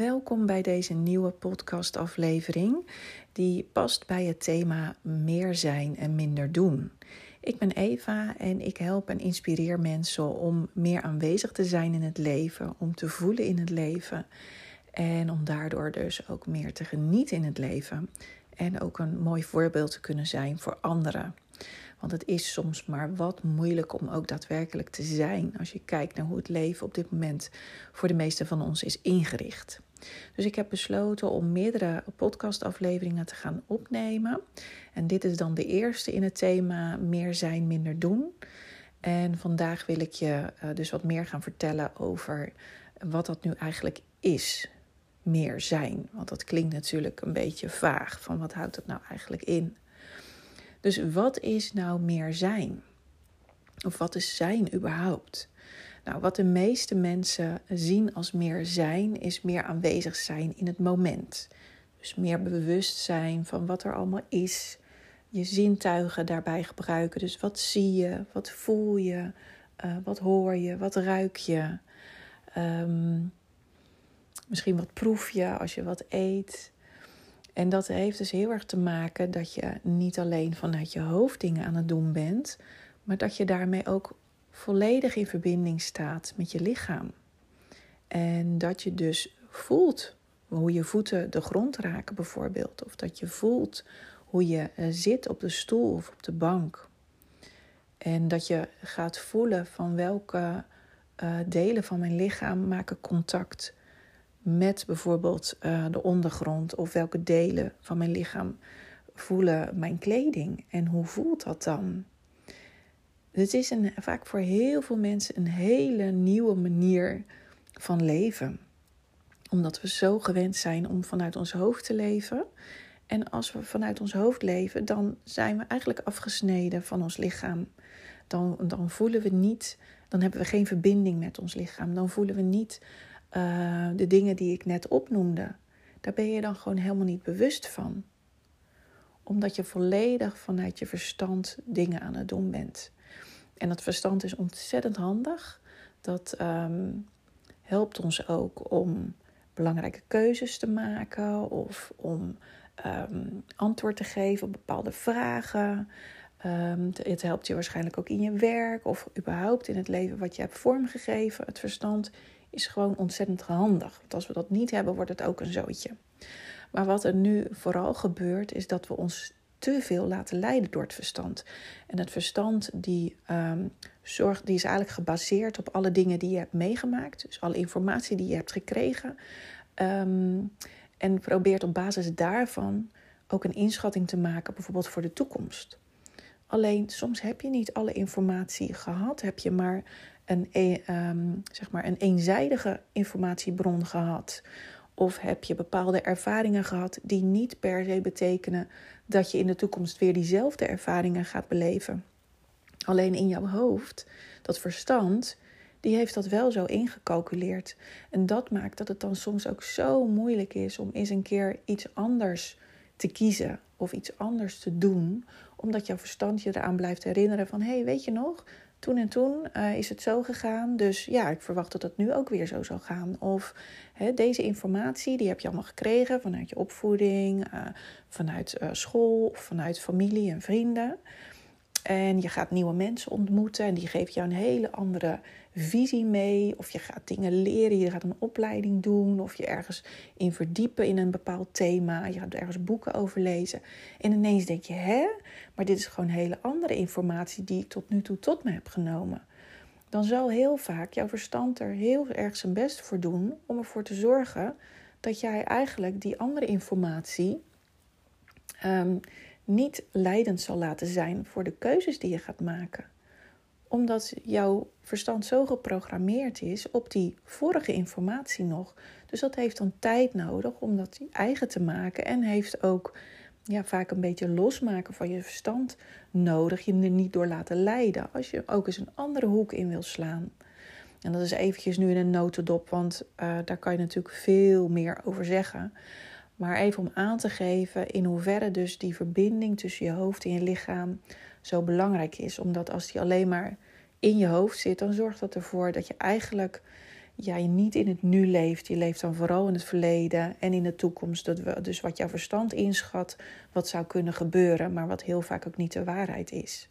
Welkom bij deze nieuwe podcastaflevering die past bij het thema meer zijn en minder doen. Ik ben Eva en ik help en inspireer mensen om meer aanwezig te zijn in het leven, om te voelen in het leven en om daardoor dus ook meer te genieten in het leven en ook een mooi voorbeeld te kunnen zijn voor anderen. Want het is soms maar wat moeilijk om ook daadwerkelijk te zijn als je kijkt naar hoe het leven op dit moment voor de meeste van ons is ingericht. Dus ik heb besloten om meerdere podcastafleveringen te gaan opnemen. En dit is dan de eerste in het thema meer zijn, minder doen. En vandaag wil ik je eh, dus wat meer gaan vertellen over wat dat nu eigenlijk is. Meer zijn. Want dat klinkt natuurlijk een beetje vaag. Van wat houdt het nou eigenlijk in? Dus wat is nou meer zijn? Of wat is zijn überhaupt? Nou, wat de meeste mensen zien als meer zijn, is meer aanwezig zijn in het moment. Dus meer bewust zijn van wat er allemaal is. Je zintuigen daarbij gebruiken. Dus wat zie je, wat voel je, uh, wat hoor je, wat ruik je. Um, misschien wat proef je als je wat eet. En dat heeft dus heel erg te maken dat je niet alleen vanuit je hoofd dingen aan het doen bent, maar dat je daarmee ook volledig in verbinding staat met je lichaam. En dat je dus voelt hoe je voeten de grond raken, bijvoorbeeld. Of dat je voelt hoe je eh, zit op de stoel of op de bank. En dat je gaat voelen van welke uh, delen van mijn lichaam maken contact met bijvoorbeeld uh, de ondergrond of welke delen van mijn lichaam voelen mijn kleding en hoe voelt dat dan? Het is een, vaak voor heel veel mensen een hele nieuwe manier van leven. Omdat we zo gewend zijn om vanuit ons hoofd te leven. En als we vanuit ons hoofd leven, dan zijn we eigenlijk afgesneden van ons lichaam. Dan, dan voelen we niet, dan hebben we geen verbinding met ons lichaam. Dan voelen we niet uh, de dingen die ik net opnoemde. Daar ben je dan gewoon helemaal niet bewust van. Omdat je volledig vanuit je verstand dingen aan het doen bent. En dat verstand is ontzettend handig. Dat um, helpt ons ook om belangrijke keuzes te maken of om um, antwoord te geven op bepaalde vragen. Um, het helpt je waarschijnlijk ook in je werk of überhaupt in het leven wat je hebt vormgegeven. Het verstand is gewoon ontzettend handig. Want als we dat niet hebben, wordt het ook een zootje. Maar wat er nu vooral gebeurt, is dat we ons te veel laten leiden door het verstand. En het verstand die, um, zorgt, die is eigenlijk gebaseerd op alle dingen die je hebt meegemaakt. Dus alle informatie die je hebt gekregen. Um, en probeert op basis daarvan ook een inschatting te maken, bijvoorbeeld voor de toekomst. Alleen soms heb je niet alle informatie gehad, heb je maar een, um, zeg maar een eenzijdige informatiebron gehad. Of heb je bepaalde ervaringen gehad die niet per se betekenen dat je in de toekomst weer diezelfde ervaringen gaat beleven. Alleen in jouw hoofd, dat verstand, die heeft dat wel zo ingecalculeerd. En dat maakt dat het dan soms ook zo moeilijk is om eens een keer iets anders te kiezen of iets anders te doen, omdat jouw verstand je eraan blijft herinneren van hé, hey, weet je nog, toen en toen uh, is het zo gegaan. Dus ja, ik verwacht dat het nu ook weer zo zal gaan. Of hè, deze informatie, die heb je allemaal gekregen vanuit je opvoeding, uh, vanuit uh, school, of vanuit familie en vrienden. En je gaat nieuwe mensen ontmoeten en die geven jou een hele andere visie mee. Of je gaat dingen leren, je gaat een opleiding doen. Of je ergens in verdiepen in een bepaald thema. Je gaat ergens boeken over lezen. En ineens denk je, hè? Maar dit is gewoon hele andere informatie die ik tot nu toe tot me heb genomen. Dan zal heel vaak jouw verstand er heel erg zijn best voor doen om ervoor te zorgen dat jij eigenlijk die andere informatie. Um, niet leidend zal laten zijn voor de keuzes die je gaat maken. Omdat jouw verstand zo geprogrammeerd is op die vorige informatie nog. Dus dat heeft dan tijd nodig om dat eigen te maken. En heeft ook ja, vaak een beetje losmaken van je verstand nodig. Je er niet door laten leiden. Als je ook eens een andere hoek in wil slaan. En dat is eventjes nu in een notendop, want uh, daar kan je natuurlijk veel meer over zeggen. Maar even om aan te geven in hoeverre dus die verbinding tussen je hoofd en je lichaam zo belangrijk is. Omdat als die alleen maar in je hoofd zit, dan zorgt dat ervoor dat je eigenlijk jij niet in het nu leeft. Je leeft dan vooral in het verleden en in de toekomst. Dat we, dus wat jouw verstand inschat, wat zou kunnen gebeuren, maar wat heel vaak ook niet de waarheid is.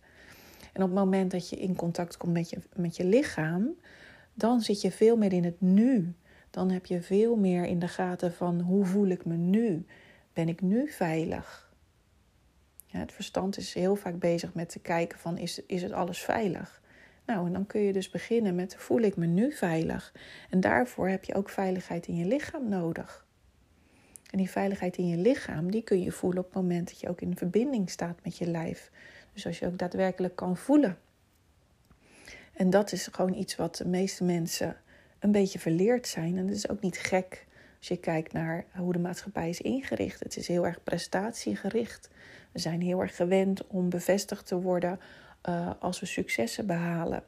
En op het moment dat je in contact komt met je, met je lichaam, dan zit je veel meer in het nu. Dan heb je veel meer in de gaten van hoe voel ik me nu? Ben ik nu veilig? Ja, het verstand is heel vaak bezig met te kijken van is, is het alles veilig? Nou, en dan kun je dus beginnen met voel ik me nu veilig? En daarvoor heb je ook veiligheid in je lichaam nodig. En die veiligheid in je lichaam, die kun je voelen op het moment dat je ook in verbinding staat met je lijf. Dus als je ook daadwerkelijk kan voelen. En dat is gewoon iets wat de meeste mensen een beetje verleerd zijn. En dat is ook niet gek als je kijkt naar hoe de maatschappij is ingericht. Het is heel erg prestatiegericht. We zijn heel erg gewend om bevestigd te worden uh, als we successen behalen.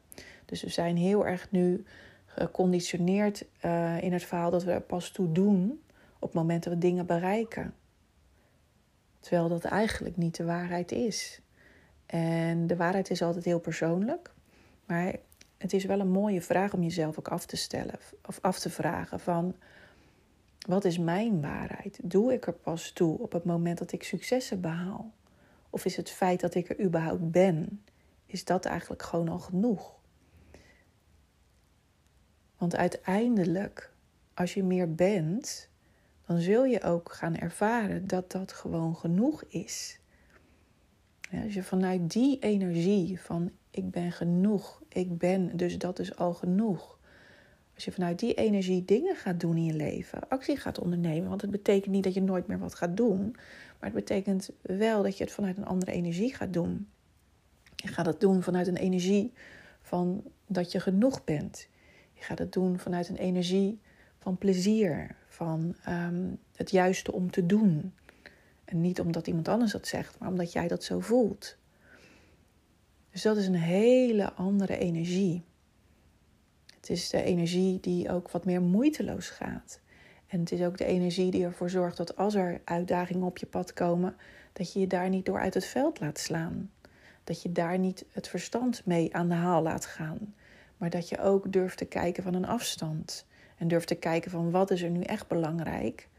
Dus we zijn heel erg nu geconditioneerd uh, in het verhaal dat we er pas toe doen op het moment dat we dingen bereiken. Terwijl dat eigenlijk niet de waarheid is. En de waarheid is altijd heel persoonlijk. Maar het is wel een mooie vraag om jezelf ook af te stellen. Of af te vragen van... Wat is mijn waarheid? Doe ik er pas toe op het moment dat ik successen behaal? Of is het feit dat ik er überhaupt ben, is dat eigenlijk gewoon al genoeg? Want uiteindelijk, als je meer bent, dan zul je ook gaan ervaren dat dat gewoon genoeg is. als je vanuit die energie van ik ben genoeg, ik ben, dus dat is al genoeg. Als je vanuit die energie dingen gaat doen in je leven, actie gaat ondernemen, want het betekent niet dat je nooit meer wat gaat doen, maar het betekent wel dat je het vanuit een andere energie gaat doen. Je gaat het doen vanuit een energie van dat je genoeg bent. Je gaat het doen vanuit een energie van plezier, van ehm, het juiste om te doen. En niet omdat iemand anders dat zegt, maar omdat jij dat zo voelt. Dus dat is een hele andere energie. Het is de energie die ook wat meer moeiteloos gaat. En het is ook de energie die ervoor zorgt dat als er uitdagingen op je pad komen, dat je je daar niet door uit het veld laat slaan. Dat je daar niet het verstand mee aan de haal laat gaan. Maar dat je ook durft te kijken van een afstand. En durft te kijken van wat is er nu echt belangrijk.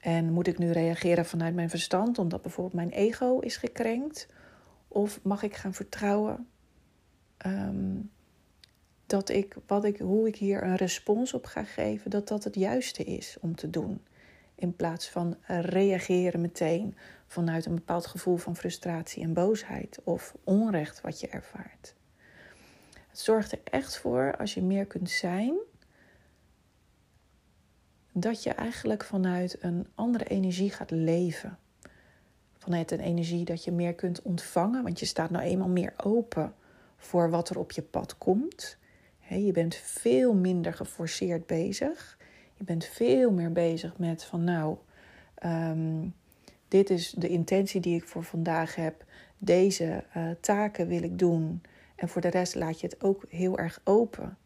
En moet ik nu reageren vanuit mijn verstand omdat bijvoorbeeld mijn ego is gekrenkt? Of mag ik gaan vertrouwen ehm, dat ik, wat ik, hoe ik hier een respons op ga geven, dat dat het juiste is om te doen. In plaats van reageren meteen vanuit een bepaald gevoel van frustratie en boosheid of onrecht wat je ervaart. Het zorgt er echt voor, als je meer kunt zijn, dat je eigenlijk vanuit een andere energie gaat leven. Vanuit een energie dat je meer kunt ontvangen, want je staat nou eenmaal meer open voor wat er op je pad komt. Je bent veel minder geforceerd bezig. Je bent veel meer bezig met van nou, ehm, dit is de intentie die ik voor vandaag heb. Deze uh, taken wil ik doen. En voor de rest laat je het ook heel erg open.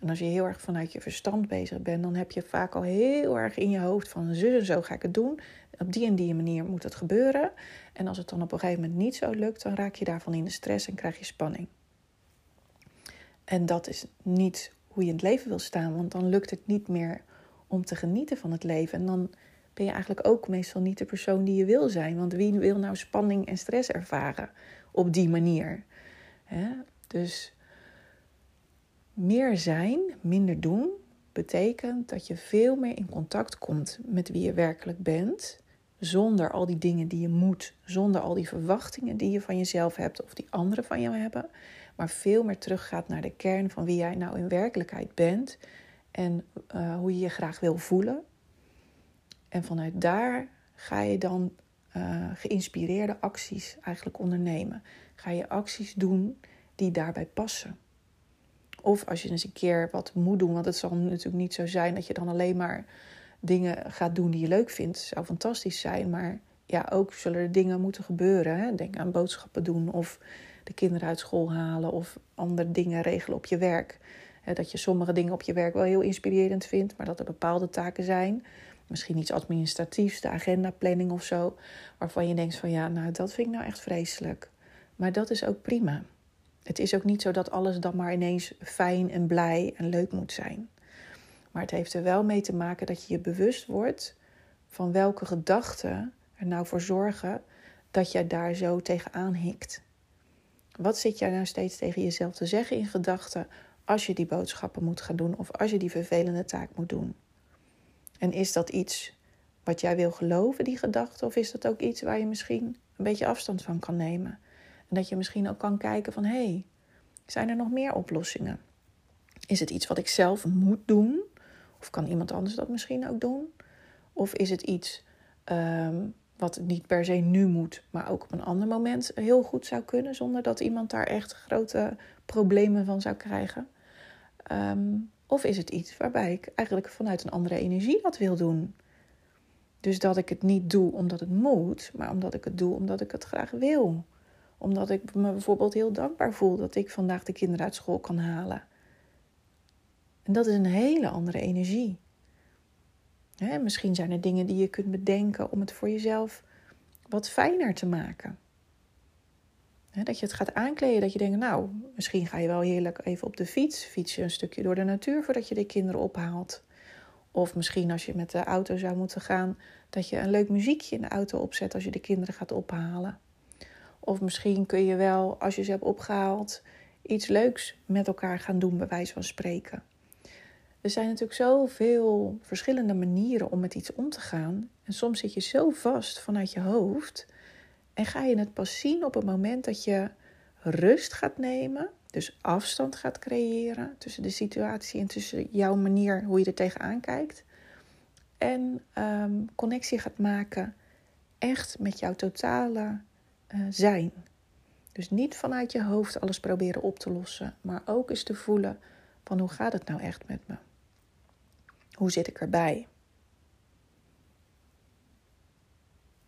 En als je heel erg vanuit je verstand bezig bent, dan heb je vaak al heel erg in je hoofd van zo en zo ga ik het doen. Op die en die manier moet het gebeuren. En als het dan op een gegeven moment niet zo lukt, dan raak je daarvan in de stress en krijg je spanning. En dat is niet hoe je in het leven wil staan, want dan lukt het niet meer om te genieten van het leven. En dan ben je eigenlijk ook meestal niet de persoon die je wil zijn. Want wie wil nou spanning en stress ervaren op die manier? Dus meer zijn, minder doen, betekent dat je veel meer in contact komt met wie je werkelijk bent. Zonder al die dingen die je moet, zonder al die verwachtingen die je van jezelf hebt of die anderen van jou hebben maar veel meer teruggaat naar de kern van wie jij nou in werkelijkheid bent en uh, hoe je je graag wil voelen. En vanuit daar ga je dan uh, geïnspireerde acties eigenlijk ondernemen. Ga je acties doen die daarbij passen. Of als je eens een keer wat moet doen, want het zal natuurlijk niet zo zijn dat je dan alleen maar dingen gaat doen die je leuk vindt. Zou fantastisch zijn, maar ja, ook zullen er dingen moeten gebeuren. Hè? Denk aan boodschappen doen of de kinderen uit school halen of andere dingen regelen op je werk. Dat je sommige dingen op je werk wel heel inspirerend vindt, maar dat er bepaalde taken zijn, misschien iets administratiefs, de agendaplanning of zo, waarvan je denkt van ja, nou dat vind ik nou echt vreselijk. Maar dat is ook prima. Het is ook niet zo dat alles dan maar ineens fijn en blij en leuk moet zijn. Maar het heeft er wel mee te maken dat je je bewust wordt van welke gedachten er nou voor zorgen dat jij daar zo tegenaan hikt. Wat zit jij nou steeds tegen jezelf te zeggen in gedachten als je die boodschappen moet gaan doen of als je die vervelende taak moet doen? En is dat iets wat jij wil geloven, die gedachte, of is dat ook iets waar je misschien een beetje afstand van kan nemen? En dat je misschien ook kan kijken van hé, hey, zijn er nog meer oplossingen? Is het iets wat ik zelf moet doen? Of kan iemand anders dat misschien ook doen? Of is het iets ehm, wat niet per se nu moet, maar ook op een ander moment heel goed zou kunnen, zonder dat iemand daar echt grote problemen van zou krijgen? Ehm, of is het iets waarbij ik eigenlijk vanuit een andere energie dat wil doen? Dus dat ik het niet doe omdat het moet, maar omdat ik het doe omdat ik het graag wil. Omdat ik me bijvoorbeeld heel dankbaar voel dat ik vandaag de kinderen uit school kan halen. En dat is een hele andere energie. misschien zijn er dingen die je kunt bedenken om het voor jezelf wat fijner te maken. dat je het gaat aankleden, dat je denkt, nou, misschien ga je wel heerlijk even op de fiets, fiets je een stukje door de natuur voordat je de kinderen ophaalt. Of misschien als je met de auto zou moeten gaan, dat je een leuk muziekje in de auto opzet als je de kinderen gaat ophalen. Of misschien kun je wel, als je ze hebt opgehaald, iets leuks met elkaar gaan doen, bij wijze van spreken. Er zijn natuurlijk zoveel verschillende manieren om met iets om te gaan. En soms zit je zo vast vanuit je hoofd. En ga je het pas zien op het moment dat je rust gaat nemen. Dus afstand gaat creëren tussen de situatie en tussen jouw manier hoe je er tegenaan kijkt. En um, connectie gaat maken echt met jouw totale uh, zijn. Dus niet vanuit je hoofd alles proberen op te lossen, maar ook eens te voelen van hoe gaat het nou echt met me? Hoe zit ik erbij?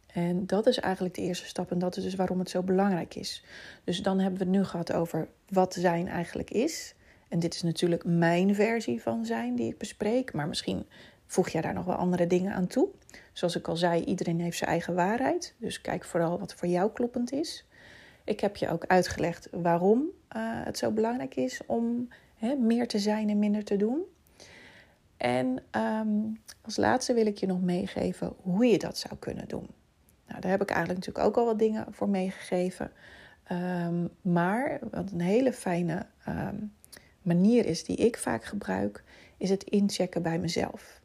En dat is eigenlijk de eerste stap en dat is dus waarom het zo belangrijk is. Dus dan hebben we het nu gehad over wat zijn eigenlijk is. En dit is natuurlijk mijn versie van zijn die ik bespreek, maar misschien voeg jij daar nog wel andere dingen aan toe. Zoals ik al zei, iedereen heeft zijn eigen waarheid. Dus kijk vooral wat voor jou kloppend is. Ik heb je ook uitgelegd waarom uh, het zo belangrijk is om hè, meer te zijn en minder te doen. En um, als laatste wil ik je nog meegeven hoe je dat zou kunnen doen. Nou, daar heb ik eigenlijk natuurlijk ook al wat dingen voor meegegeven. Um, maar wat een hele fijne um, manier is die ik vaak gebruik, is het inchecken bij mezelf.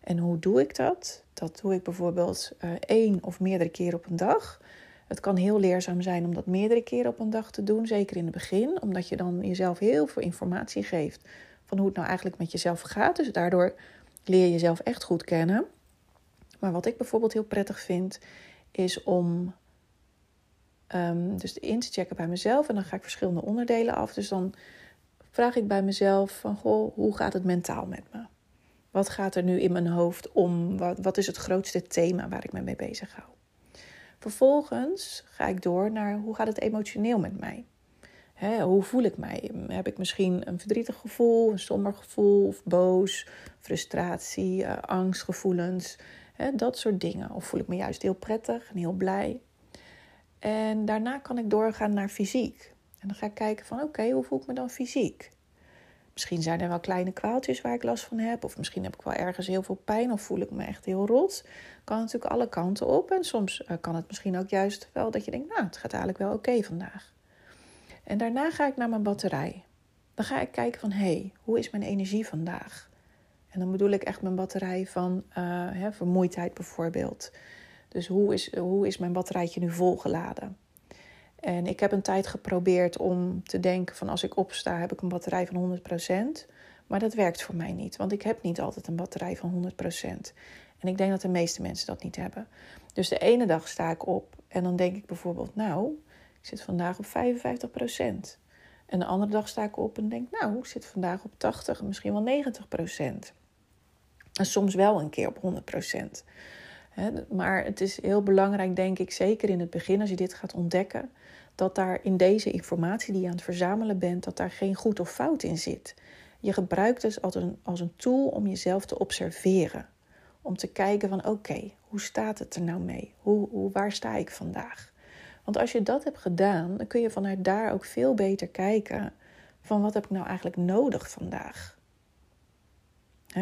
En hoe doe ik dat? Dat doe ik bijvoorbeeld uh, één of meerdere keren op een dag. Het kan heel leerzaam zijn om dat meerdere keren op een dag te doen, zeker in het begin, omdat je dan jezelf heel veel informatie geeft van hoe het nou eigenlijk met jezelf gaat. Dus daardoor leer je jezelf echt goed kennen. Maar wat ik bijvoorbeeld heel prettig vind, is om um, dus in te checken bij mezelf. En dan ga ik verschillende onderdelen af. Dus dan vraag ik bij mezelf van, goh, hoe gaat het mentaal met me? Wat gaat er nu in mijn hoofd om? Wat, wat is het grootste thema waar ik me mee bezig hou? Vervolgens ga ik door naar hoe gaat het emotioneel met mij? Hoe voel ik mij? Heb ik misschien een verdrietig gevoel, een somber gevoel, of boos, frustratie, uh, angstgevoelens, dat soort dingen. Of voel ik me juist heel prettig en heel blij? En daarna kan ik doorgaan naar fysiek. En dan ga ik kijken van oké, hoe voel ik me dan fysiek? Misschien zijn er wel kleine kwaaltjes waar ik last van heb. Of misschien heb ik wel ergens heel veel pijn. Of voel ik me echt heel rot. Kan natuurlijk alle kanten op. En soms uh, kan het misschien ook juist wel dat je denkt, nou, het gaat eigenlijk wel oké vandaag. En daarna ga ik naar mijn batterij. Dan ga ik kijken van, hé, hey, hoe is mijn energie vandaag? En dan bedoel ik echt mijn batterij van uh, hè, vermoeidheid bijvoorbeeld. Dus hoe is, hoe is mijn batterijtje nu volgeladen? En ik heb een tijd geprobeerd om te denken van als ik opsta heb ik een batterij van 100%. Maar dat werkt voor mij niet, want ik heb niet altijd een batterij van 100%. En ik denk dat de meeste mensen dat niet hebben. Dus de ene dag sta ik op en dan denk ik bijvoorbeeld, nou, ik zit vandaag op 55%. En de andere dag sta ik op en denk, nou, ik zit vandaag op 80, misschien wel 90%. En soms wel een keer op 100%. Maar het is heel belangrijk, denk ik, zeker in het begin, als je dit gaat ontdekken, dat daar in deze informatie die je aan het verzamelen bent, dat daar geen goed of fout in zit. Je gebruikt het als een, als een tool om jezelf te observeren. Om te kijken van oké, hoe staat het er nou mee? Hoe, hoe, waar sta ik vandaag? Want als je dat hebt gedaan, dan kun je vanuit daar ook veel beter kijken van wat heb ik nou eigenlijk nodig vandaag.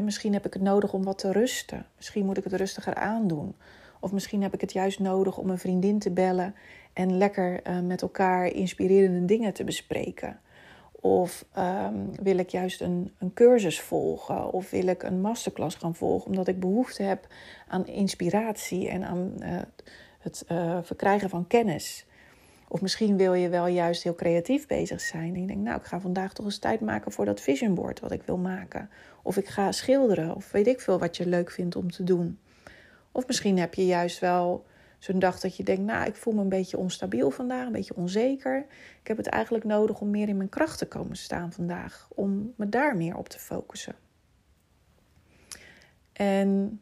misschien heb ik het nodig om wat te rusten. Misschien moet ik het rustiger aandoen. Of misschien heb ik het juist nodig om een vriendin te bellen en lekker uh, met elkaar inspirerende dingen te bespreken. Of um, wil ik juist een, een cursus volgen? Of wil ik een masterclass gaan volgen omdat ik behoefte heb aan inspiratie en aan uh, het uh, verkrijgen van kennis? Of misschien wil je wel juist heel creatief bezig zijn. En je denkt, nou, ik ga vandaag toch eens tijd maken voor dat vision board wat ik wil maken. Of ik ga schilderen, of weet ik veel wat je leuk vindt om te doen. Of misschien heb je juist wel zo'n dag dat je denkt, nou, ik voel me een beetje onstabiel vandaag, een beetje onzeker. Ik heb het eigenlijk nodig om meer in mijn kracht te komen staan vandaag, om me daar meer op te focussen. En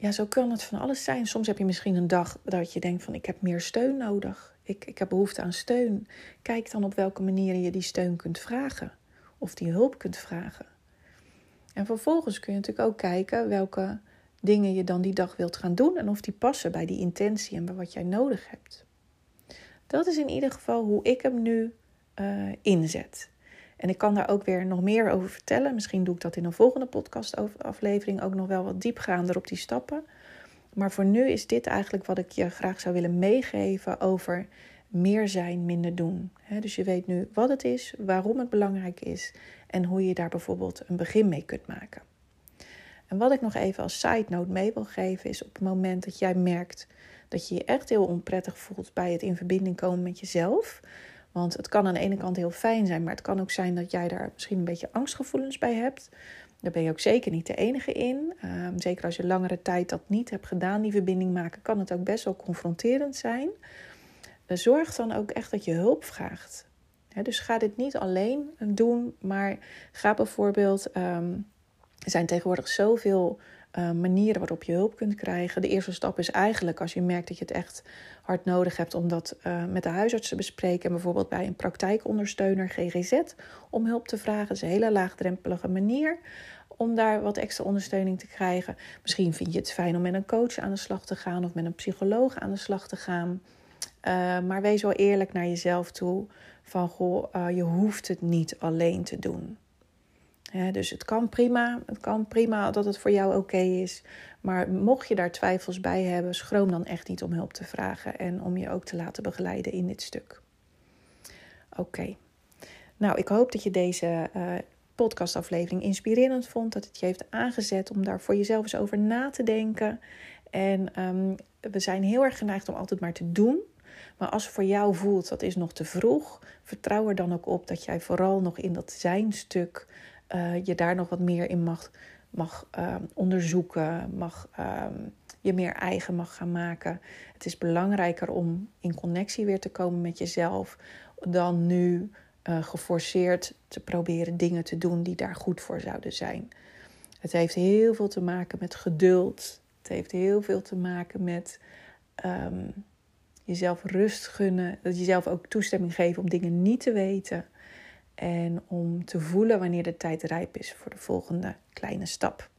ja, zo kan het van alles zijn. Soms heb je misschien een dag dat je denkt van, ik heb meer steun nodig. Ik, ik heb behoefte aan steun. Kijk dan op welke manier je die steun kunt vragen of die hulp kunt vragen. En vervolgens kun je natuurlijk ook kijken welke dingen je dan die dag wilt gaan doen en of die passen bij die intentie en bij wat jij nodig hebt. Dat is in ieder geval hoe ik hem nu uh, inzet. En ik kan daar ook weer nog meer over vertellen. Misschien doe ik dat in een volgende podcastaflevering ook nog wel wat diepgaander op die stappen. Maar voor nu is dit eigenlijk wat ik je graag zou willen meegeven over meer zijn, minder doen. dus je weet nu wat het is, waarom het belangrijk is en hoe je daar bijvoorbeeld een begin mee kunt maken. En wat ik nog even als side note mee wil geven is op het moment dat jij merkt dat je je echt heel onprettig voelt bij het in verbinding komen met jezelf. Want het kan aan de ene kant heel fijn zijn, maar het kan ook zijn dat jij daar misschien een beetje angstgevoelens bij hebt. Daar ben je ook zeker niet de enige in. Ehm, zeker als je langere tijd dat niet hebt gedaan, die verbinding maken, kan het ook best wel confronterend zijn. Uh, zorg dan ook echt dat je hulp vraagt. dus ga dit niet alleen doen, maar ga bijvoorbeeld. Ehm, er zijn tegenwoordig zoveel uh, manieren waarop je hulp kunt krijgen. De eerste stap is eigenlijk als je merkt dat je het echt hard nodig hebt om dat uh, met de huisarts te bespreken. En bijvoorbeeld bij een praktijkondersteuner GGZ om hulp te vragen. Dat is een hele laagdrempelige manier om daar wat extra ondersteuning te krijgen. Misschien vind je het fijn om met een coach aan de slag te gaan of met een psycholoog aan de slag te gaan. Uh, maar wees wel eerlijk naar jezelf toe. Van goh, je hoeft het niet alleen te doen dus het kan prima. Het kan prima dat het voor jou oké is. Maar mocht je daar twijfels bij hebben, schroom dan echt niet om hulp te vragen en om je ook te laten begeleiden in dit stuk. Oké. Nou, ik hoop dat je deze uh, podcastaflevering inspirerend vond. Dat het je heeft aangezet om daar voor jezelf eens over na te denken. En ehm, we zijn heel erg geneigd om altijd maar te doen. Maar als voor jou voelt dat is nog te vroeg, vertrouw er dan ook op dat jij vooral nog in dat zijnstuk uh, je daar nog wat meer in mag, mag ehm, onderzoeken, mag, ehm, je meer eigen mag gaan maken. Het is belangrijker om in connectie weer te komen met jezelf dan nu uh, geforceerd te proberen dingen te doen die daar goed voor zouden zijn. Het heeft heel veel te maken met geduld. Het heeft heel veel te maken met ehm, jezelf rust gunnen. Dat jezelf ook toestemming geven om dingen niet te weten. En om te voelen wanneer de tijd rijp is voor de volgende kleine stap.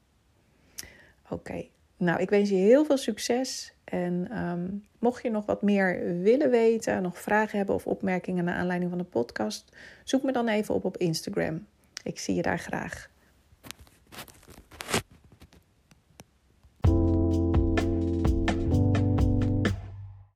Oké, nou ik wens je heel veel succes. En ehm, mocht je nog wat meer willen weten, nog vragen hebben of opmerkingen naar aanleiding van de podcast, zoek me dan even op op Instagram. Ik zie je daar graag.